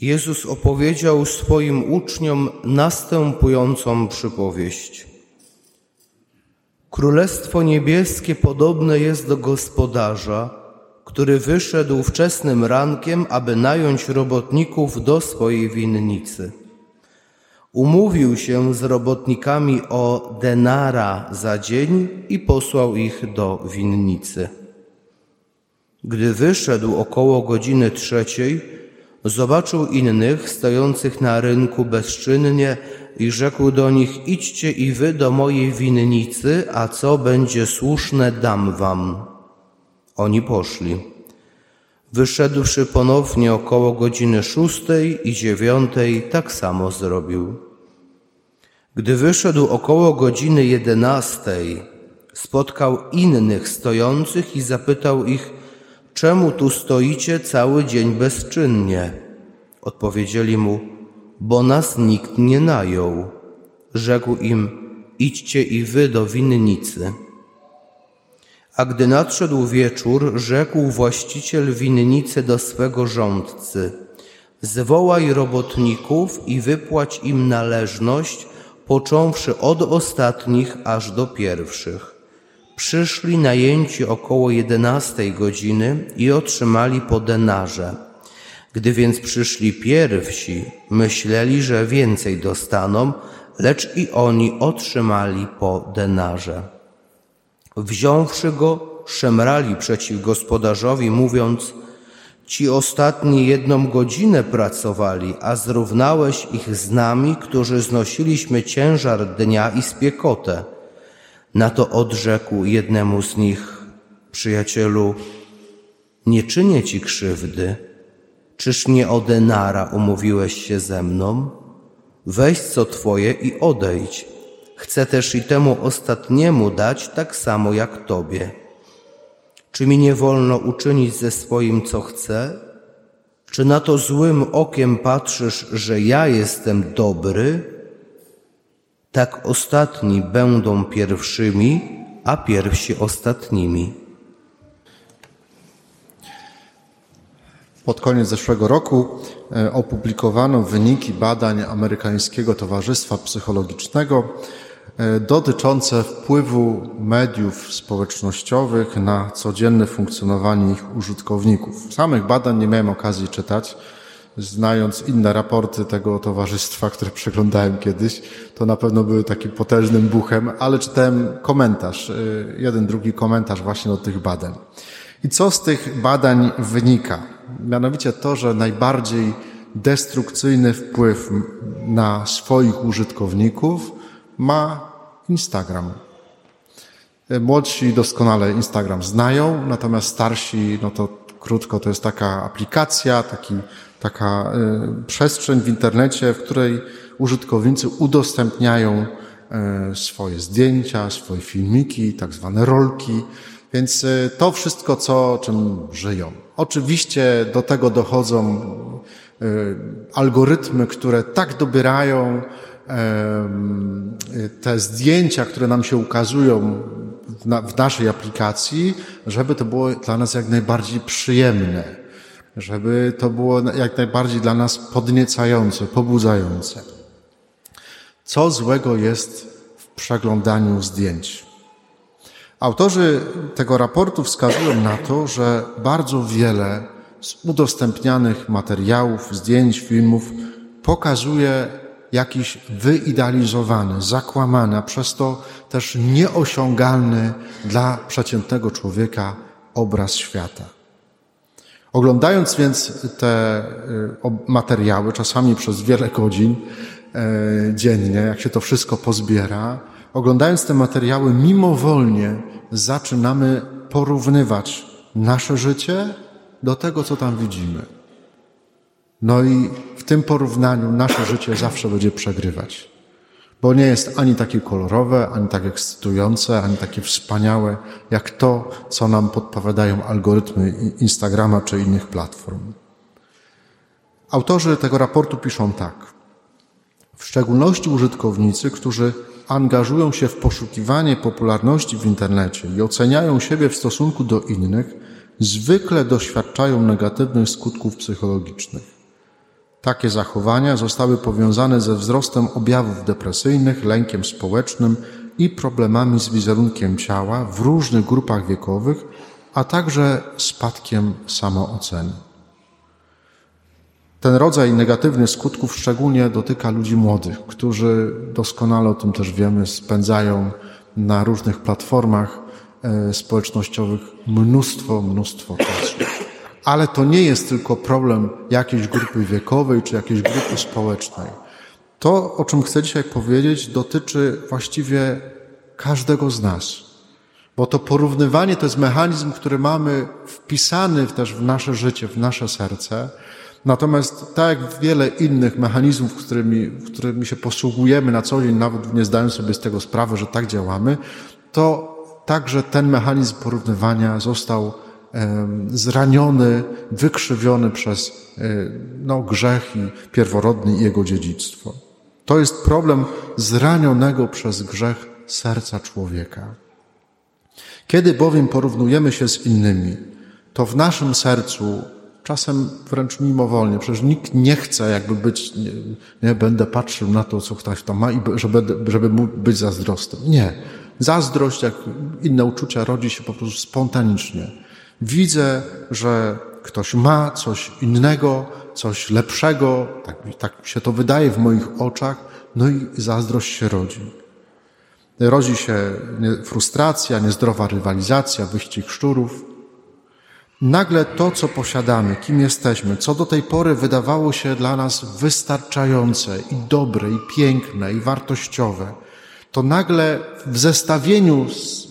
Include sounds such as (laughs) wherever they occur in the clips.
Jezus opowiedział swoim uczniom następującą przypowieść. Królestwo niebieskie podobne jest do gospodarza, który wyszedł wczesnym rankiem, aby nająć robotników do swojej winnicy. Umówił się z robotnikami o denara za dzień i posłał ich do winnicy. Gdy wyszedł około godziny trzeciej, zobaczył innych stojących na rynku bezczynnie i rzekł do nich: Idźcie i wy do mojej winnicy, a co będzie słuszne, dam wam. Oni poszli. Wyszedłszy ponownie około godziny szóstej i dziewiątej, tak samo zrobił. Gdy wyszedł około godziny jedenastej, spotkał innych stojących i zapytał ich, czemu tu stoicie cały dzień bezczynnie? Odpowiedzieli mu, bo nas nikt nie najął. Rzekł im, idźcie i wy do winnicy. A gdy nadszedł wieczór, rzekł właściciel winnicy do swego rządcy, zwołaj robotników i wypłać im należność, począwszy od ostatnich aż do pierwszych. Przyszli najęci około jedenastej godziny i otrzymali po denarze. Gdy więc przyszli pierwsi, myśleli, że więcej dostaną, lecz i oni otrzymali po denarze. Wziąwszy go, szemrali przeciw gospodarzowi, mówiąc: Ci ostatni jedną godzinę pracowali, a zrównałeś ich z nami, którzy znosiliśmy ciężar dnia i spiekotę. Na to odrzekł jednemu z nich: Przyjacielu, nie czynię ci krzywdy. Czyż nie o denara umówiłeś się ze mną? Weź co twoje i odejdź. Chcę też i temu ostatniemu dać tak samo jak tobie. Czy mi nie wolno uczynić ze swoim, co chcę? Czy na to złym okiem patrzysz, że ja jestem dobry? Tak ostatni będą pierwszymi, a pierwsi ostatnimi. Pod koniec zeszłego roku e, opublikowano wyniki badań Amerykańskiego Towarzystwa Psychologicznego e, dotyczące wpływu mediów społecznościowych na codzienne funkcjonowanie ich użytkowników. Samych badań nie miałem okazji czytać. Znając inne raporty tego towarzystwa, które przeglądałem kiedyś, to na pewno były takim potężnym buchem, ale czytałem komentarz, e, jeden, drugi komentarz właśnie do tych badań. I co z tych badań wynika? Mianowicie to, że najbardziej destrukcyjny wpływ na swoich użytkowników ma Instagram. Młodsi doskonale Instagram znają, natomiast starsi, no to krótko, to jest taka aplikacja, taki, taka y, przestrzeń w internecie, w której użytkownicy udostępniają y, swoje zdjęcia, swoje filmiki, tak zwane rolki, więc y, to wszystko, co, czym żyją. Oczywiście do tego dochodzą algorytmy, które tak dobierają te zdjęcia, które nam się ukazują w naszej aplikacji, żeby to było dla nas jak najbardziej przyjemne, żeby to było jak najbardziej dla nas podniecające, pobudzające. Co złego jest w przeglądaniu zdjęć? Autorzy tego raportu wskazują na to, że bardzo wiele z udostępnianych materiałów, zdjęć, filmów pokazuje jakiś wyidealizowany, zakłamany, a przez to też nieosiągalny dla przeciętnego człowieka obraz świata. Oglądając więc te y, materiały, czasami przez wiele godzin e, dziennie, jak się to wszystko pozbiera, oglądając te materiały, mimowolnie zaczynamy porównywać nasze życie do tego, co tam widzimy. No i w tym porównaniu nasze życie zawsze będzie przegrywać. Bo nie jest ani takie kolorowe, ani tak ekscytujące, ani takie wspaniałe, jak to, co nam podpowiadają algorytmy Instagrama czy innych platform. Autorzy tego raportu piszą tak. W szczególności użytkownicy, którzy angażują się w poszukiwanie popularności w internecie i oceniają siebie w stosunku do innych, zwykle doświadczają negatywnych skutków psychologicznych. Takie zachowania zostały powiązane ze wzrostem objawów depresyjnych, lękiem społecznym i problemami z wizerunkiem ciała w różnych grupach wiekowych, a także spadkiem samooceny. Ten rodzaj negatywnych skutków szczególnie dotyka ludzi młodych, którzy doskonale o tym też wiemy, spędzają na różnych platformach e, społecznościowych mnóstwo, mnóstwo czasu. Ale to nie jest tylko problem jakiejś grupy wiekowej czy jakiejś grupy społecznej. To, o czym chcę dzisiaj powiedzieć, dotyczy właściwie każdego z nas. Bo to porównywanie to jest mechanizm, który mamy wpisany też w nasze życie, w nasze serce. Natomiast tak jak wiele innych mechanizmów, którymi, którymi się posługujemy na co dzień, nawet nie zdając sobie z tego sprawy, że tak działamy, to także ten mechanizm porównywania został zraniony, wykrzywiony przez e, no, grzech i pierworodny i jego dziedzictwo. To jest problem zranionego przez grzech serca człowieka. Kiedy bowiem porównujemy się z innymi, to w naszym sercu, czasem wręcz mimowolnie, przecież nikt nie chce jakby być, nie, nie będę patrzył na to, co ktoś tam ma i żeby, żeby być zazdrosnym. Nie. Zazdrość, jak inne uczucia, rodzi się po prostu spontanicznie. Widzę, że ktoś ma coś innego, coś lepszego, tak, tak się to wydaje w moich oczach, no i zazdrość się rodzi. Rodzi się frustracja, niezdrowa rywalizacja, wyścig szczurów. Nagle to, co posiadamy, kim jesteśmy, co do tej pory wydawało się dla nas wystarczające i dobre, i piękne, i wartościowe, to nagle w zestawieniu z,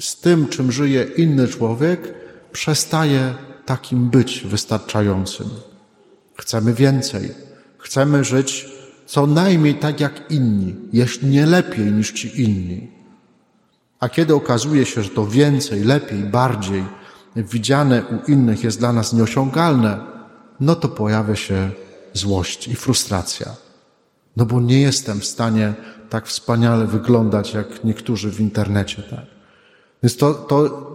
z tym, czym żyje inny człowiek, przestaje takim być wystarczającym. Chcemy więcej. Chcemy żyć co najmniej tak jak inni, jeśli nie lepiej niż ci inni. A kiedy okazuje się, że to więcej, lepiej, bardziej widziane u innych jest dla nas nieosiągalne, no to pojawia się złość i frustracja. No bo nie jestem w stanie tak wspaniale wyglądać jak niektórzy w internecie. Tak? Więc to, to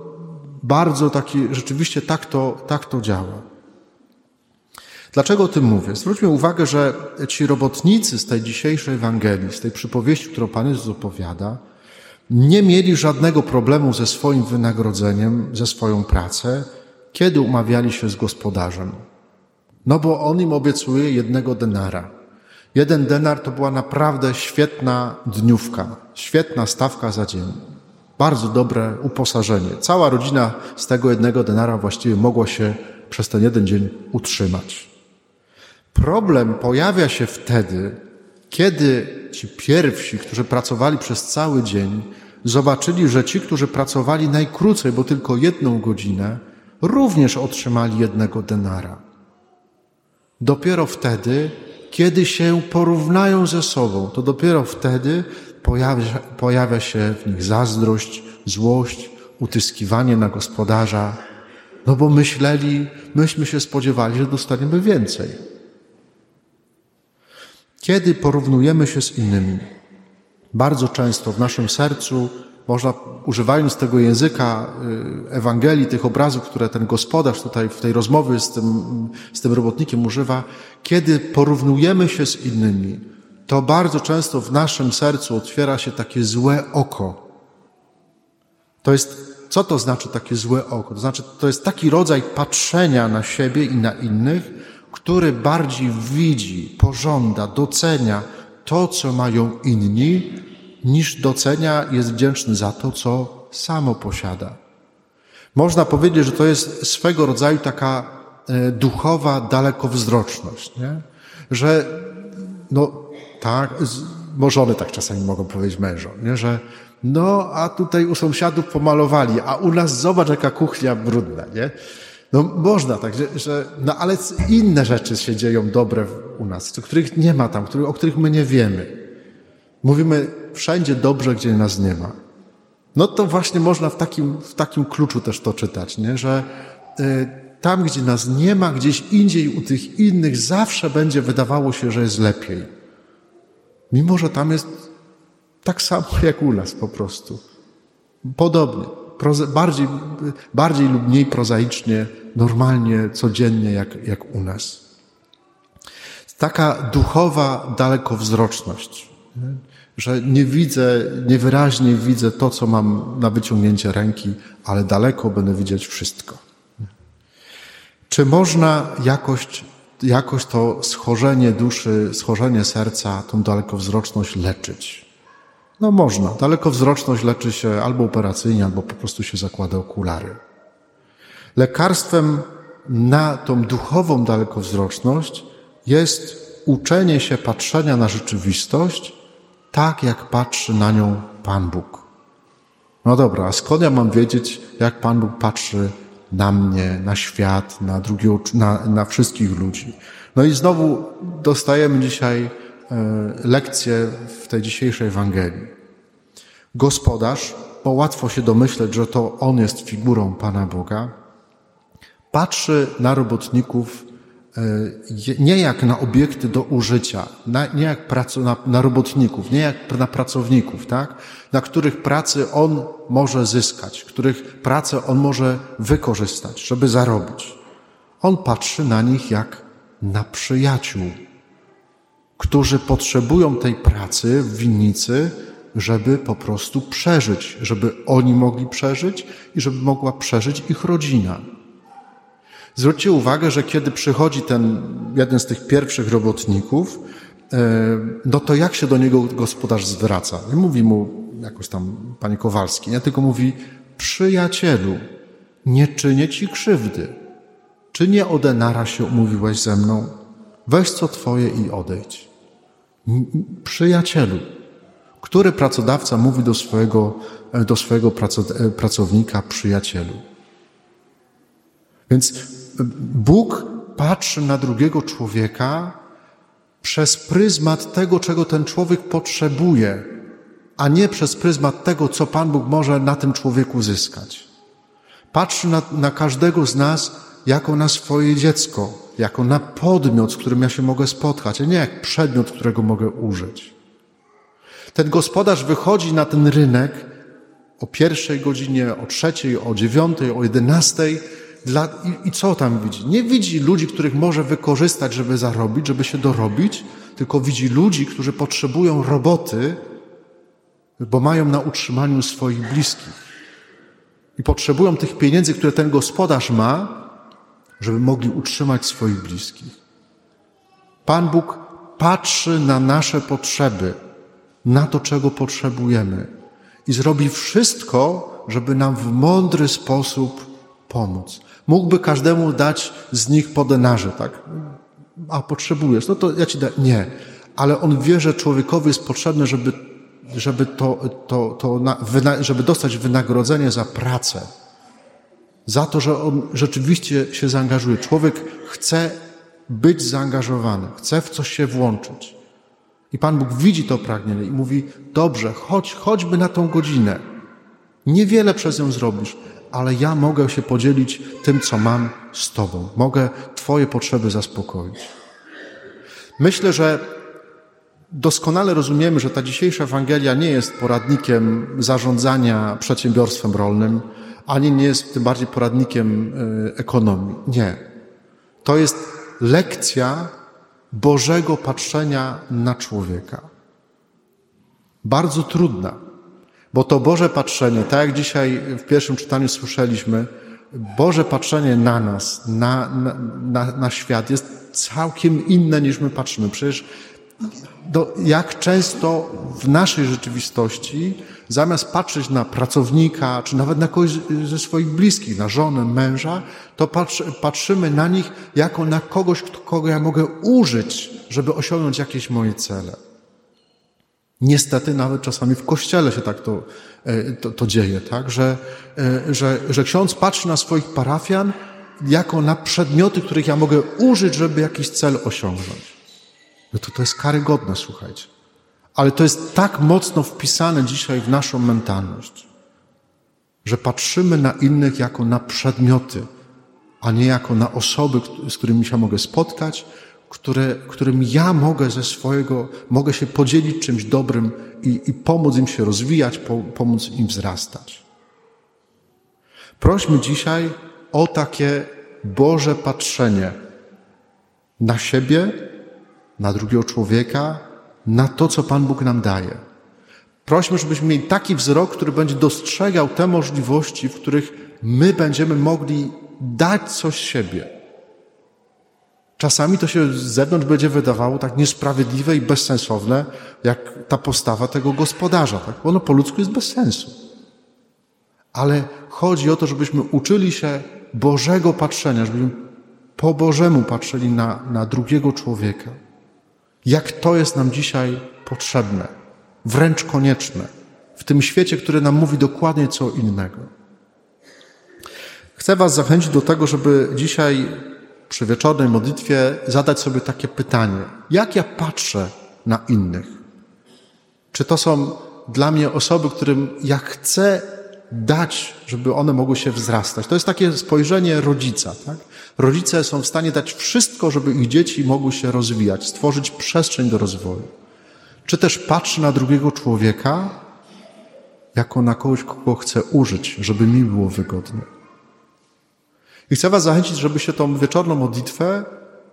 bardzo taki, rzeczywiście tak to, tak to działa. Dlaczego o tym mówię? Zwróćmy uwagę, że ci robotnicy z tej dzisiejszej Ewangelii, z tej przypowieści, którą Pan Jezus opowiada, nie mieli żadnego problemu ze swoim wynagrodzeniem, ze swoją pracę, kiedy umawiali się z gospodarzem. No bo on im obiecuje jednego denara. Jeden denar to była naprawdę świetna dniówka, świetna stawka za dzień. Bardzo dobre uposażenie. Cała rodzina z tego jednego denara właściwie mogła się przez ten jeden dzień utrzymać. Problem pojawia się wtedy, kiedy ci pierwsi, którzy pracowali przez cały dzień, zobaczyli, że ci, którzy pracowali najkrócej, bo tylko jedną godzinę, również otrzymali jednego denara. Dopiero wtedy, kiedy się porównają ze sobą, to dopiero wtedy pojawia, pojawia się w nich zazdrość, złość, utyskiwanie na gospodarza, no bo myśleli, myśmy się spodziewali, że dostaniemy więcej. Kiedy porównujemy się z innymi, bardzo często w naszym sercu można, używając tego języka y, Ewangelii, tych obrazów, które ten gospodarz tutaj w tej rozmowie z tym, z tym robotnikiem używa, kiedy porównujemy się z innymi, to bardzo często w naszym sercu otwiera się takie złe oko. To jest, co to znaczy takie złe oko? To znaczy, to jest taki rodzaj patrzenia na siebie i na innych, który bardziej widzi, pożąda, docenia to, co mają inni, niż docenia, jest wdzięczny za to, co samo posiada. Można powiedzieć, że to jest swego rodzaju taka e, duchowa dalekowzroczność, nie? że no tak, może one tak czasami mogą powiedzieć mężom, nie? że no a tutaj u sąsiadów pomalowali, a u nas zobacz jaka kuchnia brudna, nie? No można tak, że, że, no ale inne rzeczy się dzieją dobre u nas, których nie ma tam, o których my nie wiemy. Mówimy wszędzie dobrze, gdzie nas nie ma. No to właśnie można w takim, w takim kluczu też to czytać, nie? że y, tam, gdzie nas nie ma, gdzieś indziej u tych innych zawsze będzie wydawało się, że jest lepiej. Mimo, że tam jest tak samo (laughs) jak u nas po prostu. Podobnie bardziej, bardziej lub mniej prozaicznie, normalnie, codziennie, jak, jak u nas. Taka duchowa dalekowzroczność, że nie widzę, niewyraźnie widzę to, co mam na wyciągnięcie ręki, ale daleko będę widzieć wszystko. Czy można jakoś, jakoś to schorzenie duszy, schorzenie serca, tą dalekowzroczność leczyć? No można. Dalekowzroczność leczy się albo operacyjnie, albo po prostu się zakłada okulary. Lekarstwem na tą duchową dalekowzroczność jest uczenie się patrzenia na rzeczywistość tak, jak patrzy na nią Pan Bóg. No dobra, a skąd ja mam wiedzieć, jak Pan Bóg patrzy na mnie, na świat, na, drugiego, na, na wszystkich ludzi? No i znowu dostajemy dzisiaj e, lekcję w tej dzisiejszej Ewangelii. Gospodarz, bo łatwo się domyśleć, że to on jest figurą Pana Boga, patrzy na robotników nie jak na obiekty do użycia, nie jak na, na robotników, nie jak na pracowników, tak? na których pracy on może zyskać, których pracę on może wykorzystać, żeby zarobić. On patrzy na nich jak na przyjaciół, którzy potrzebują tej pracy w winnicy, żeby po prostu przeżyć, żeby oni mogli przeżyć i żeby mogła przeżyć ich rodzina. Zwróćcie uwagę, że kiedy przychodzi ten jeden z tych pierwszych robotników, e, no to jak się do niego gospodarz zwraca? Nie mówi mu jakoś tam panie Kowalski, nie? tylko mówi przyjacielu, nie czynię ci krzywdy. Czy nie o denara się umówiłeś ze mną? Weź co twoje i odejdź. Przyjacielu, który pracodawca mówi do swojego, do swojego pracownika przyjacielu? Więc Bóg patrzy na drugiego człowieka przez pryzmat tego, czego ten człowiek potrzebuje, a nie przez pryzmat tego, co Pan Bóg może na tym człowieku zyskać. Patrzy na, na każdego z nas jako na swoje dziecko, jako na podmiot, z którym ja się mogę spotkać, a nie jak przedmiot, którego mogę użyć. Ten gospodarz wychodzi na ten rynek o pierwszej godzinie, o trzeciej, o dziewiątej, o jedenastej dla, i, I co tam widzi? Nie widzi ludzi, których może wykorzystać, żeby zarobić, żeby się dorobić, tylko widzi ludzi, którzy potrzebują roboty, bo mają na utrzymaniu swoich bliskich. I potrzebują tych pieniędzy, które ten gospodarz ma, żeby mogli utrzymać swoich bliskich. Pan Bóg patrzy na nasze potrzeby, na to, czego potrzebujemy i zrobi wszystko, żeby nam w mądry sposób pomóc. Mógłby każdemu dać z nich po denarze, tak? A potrzebujesz, no to ja ci dam. Nie. Ale on wie, że człowiekowi jest potrzebne, żeby, żeby, to, to, to, żeby dostać wynagrodzenie za pracę. Za to, że on rzeczywiście się zaangażuje. Człowiek chce być zaangażowany, chce w coś się włączyć. I Pan Bóg widzi to pragnienie i mówi: Dobrze, chodź, choćby na tą godzinę. Niewiele przez nią zrobisz, ale ja mogę się podzielić tym, co mam z Tobą. Mogę Twoje potrzeby zaspokoić. Myślę, że doskonale rozumiemy, że ta dzisiejsza Ewangelia nie jest poradnikiem zarządzania przedsiębiorstwem rolnym, ani nie jest tym bardziej poradnikiem e, ekonomii. Nie. To jest lekcja Bożego patrzenia na człowieka. Bardzo trudna. Bo to Boże patrzenie, tak jak dzisiaj w pierwszym czytaniu słyszeliśmy, Boże patrzenie na nas, na, na, na świat jest całkiem inne niż my patrzymy. Przecież do, jak często w naszej rzeczywistości, zamiast patrzeć na pracownika, czy nawet na kogoś ze swoich bliskich, na żonę, męża, to patrzy, patrzymy na nich jako na kogoś, kogo ja mogę użyć, żeby osiągnąć jakieś moje cele. Niestety nawet czasami w kościele się tak to, e, to, to dzieje, tak? Że, e, że, że ksiądz patrzy na swoich parafian jako na przedmioty, których ja mogę użyć, żeby jakiś cel osiągnąć. No to to jest karygodne, słuchajcie. Ale to jest tak mocno wpisane dzisiaj w naszą mentalność, że patrzymy na innych jako na przedmioty, a nie jako na osoby, z którymi się mogę spotkać, które, którym ja mogę ze swojego, mogę się podzielić czymś dobrym i, i pomóc im się rozwijać, po, pomóc im wzrastać. Prośmy dzisiaj o takie Boże patrzenie na siebie, na drugiego człowieka, na to, co Pan Bóg nam daje. Prośmy, żebyśmy mieli taki wzrok, który będzie dostrzegał te możliwości, w których my będziemy mogli dać coś siebie. Czasami to się z zewnątrz będzie wydawało tak niesprawiedliwe i bezsensowne, jak ta postawa tego gospodarza. Tak? Ono po ludzku jest bez sensu. Ale chodzi o to, żebyśmy uczyli się Bożego patrzenia, żebyśmy po Bożemu patrzyli na, na drugiego człowieka. Jak to jest nam dzisiaj potrzebne, wręcz konieczne, w tym świecie, który nam mówi dokładnie co innego. Chcę Was zachęcić do tego, żeby dzisiaj przy wieczornej modlitwie zadać sobie takie pytanie: jak ja patrzę na innych? Czy to są dla mnie osoby, którym ja chcę dać, żeby one mogły się wzrastać? To jest takie spojrzenie rodzica. Tak? Rodzice są w stanie dać wszystko, żeby ich dzieci mogły się rozwijać, stworzyć przestrzeń do rozwoju. Czy też patrzy na drugiego człowieka jako na kogoś, kogo chce użyć, żeby mi było wygodnie. I chcę Was zachęcić, żebyście tą wieczorną modlitwę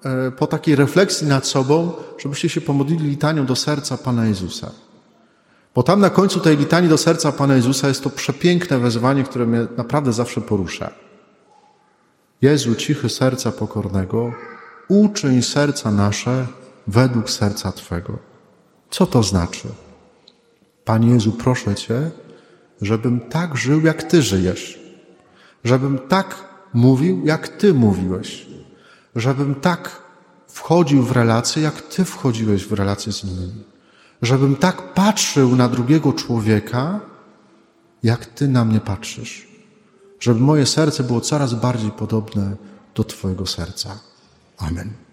e, po takiej refleksji nad sobą, żebyście się pomodlili litanią do serca Pana Jezusa. Bo tam na końcu tej litanii do serca Pana Jezusa jest to przepiękne wezwanie, które mnie naprawdę zawsze porusza. Jezu, cichy serca pokornego, uczyń serca nasze według serca Twego. Co to znaczy? Panie Jezu, proszę Cię, żebym tak żył, jak Ty żyjesz. Żebym tak mówił, jak Ty mówiłeś. Żebym tak wchodził w relacje, jak Ty wchodziłeś w relacje z innymi. Żebym tak patrzył na drugiego człowieka, jak Ty na mnie patrzysz. Żeby moje serce było coraz bardziej podobne do Twojego serca. Amen.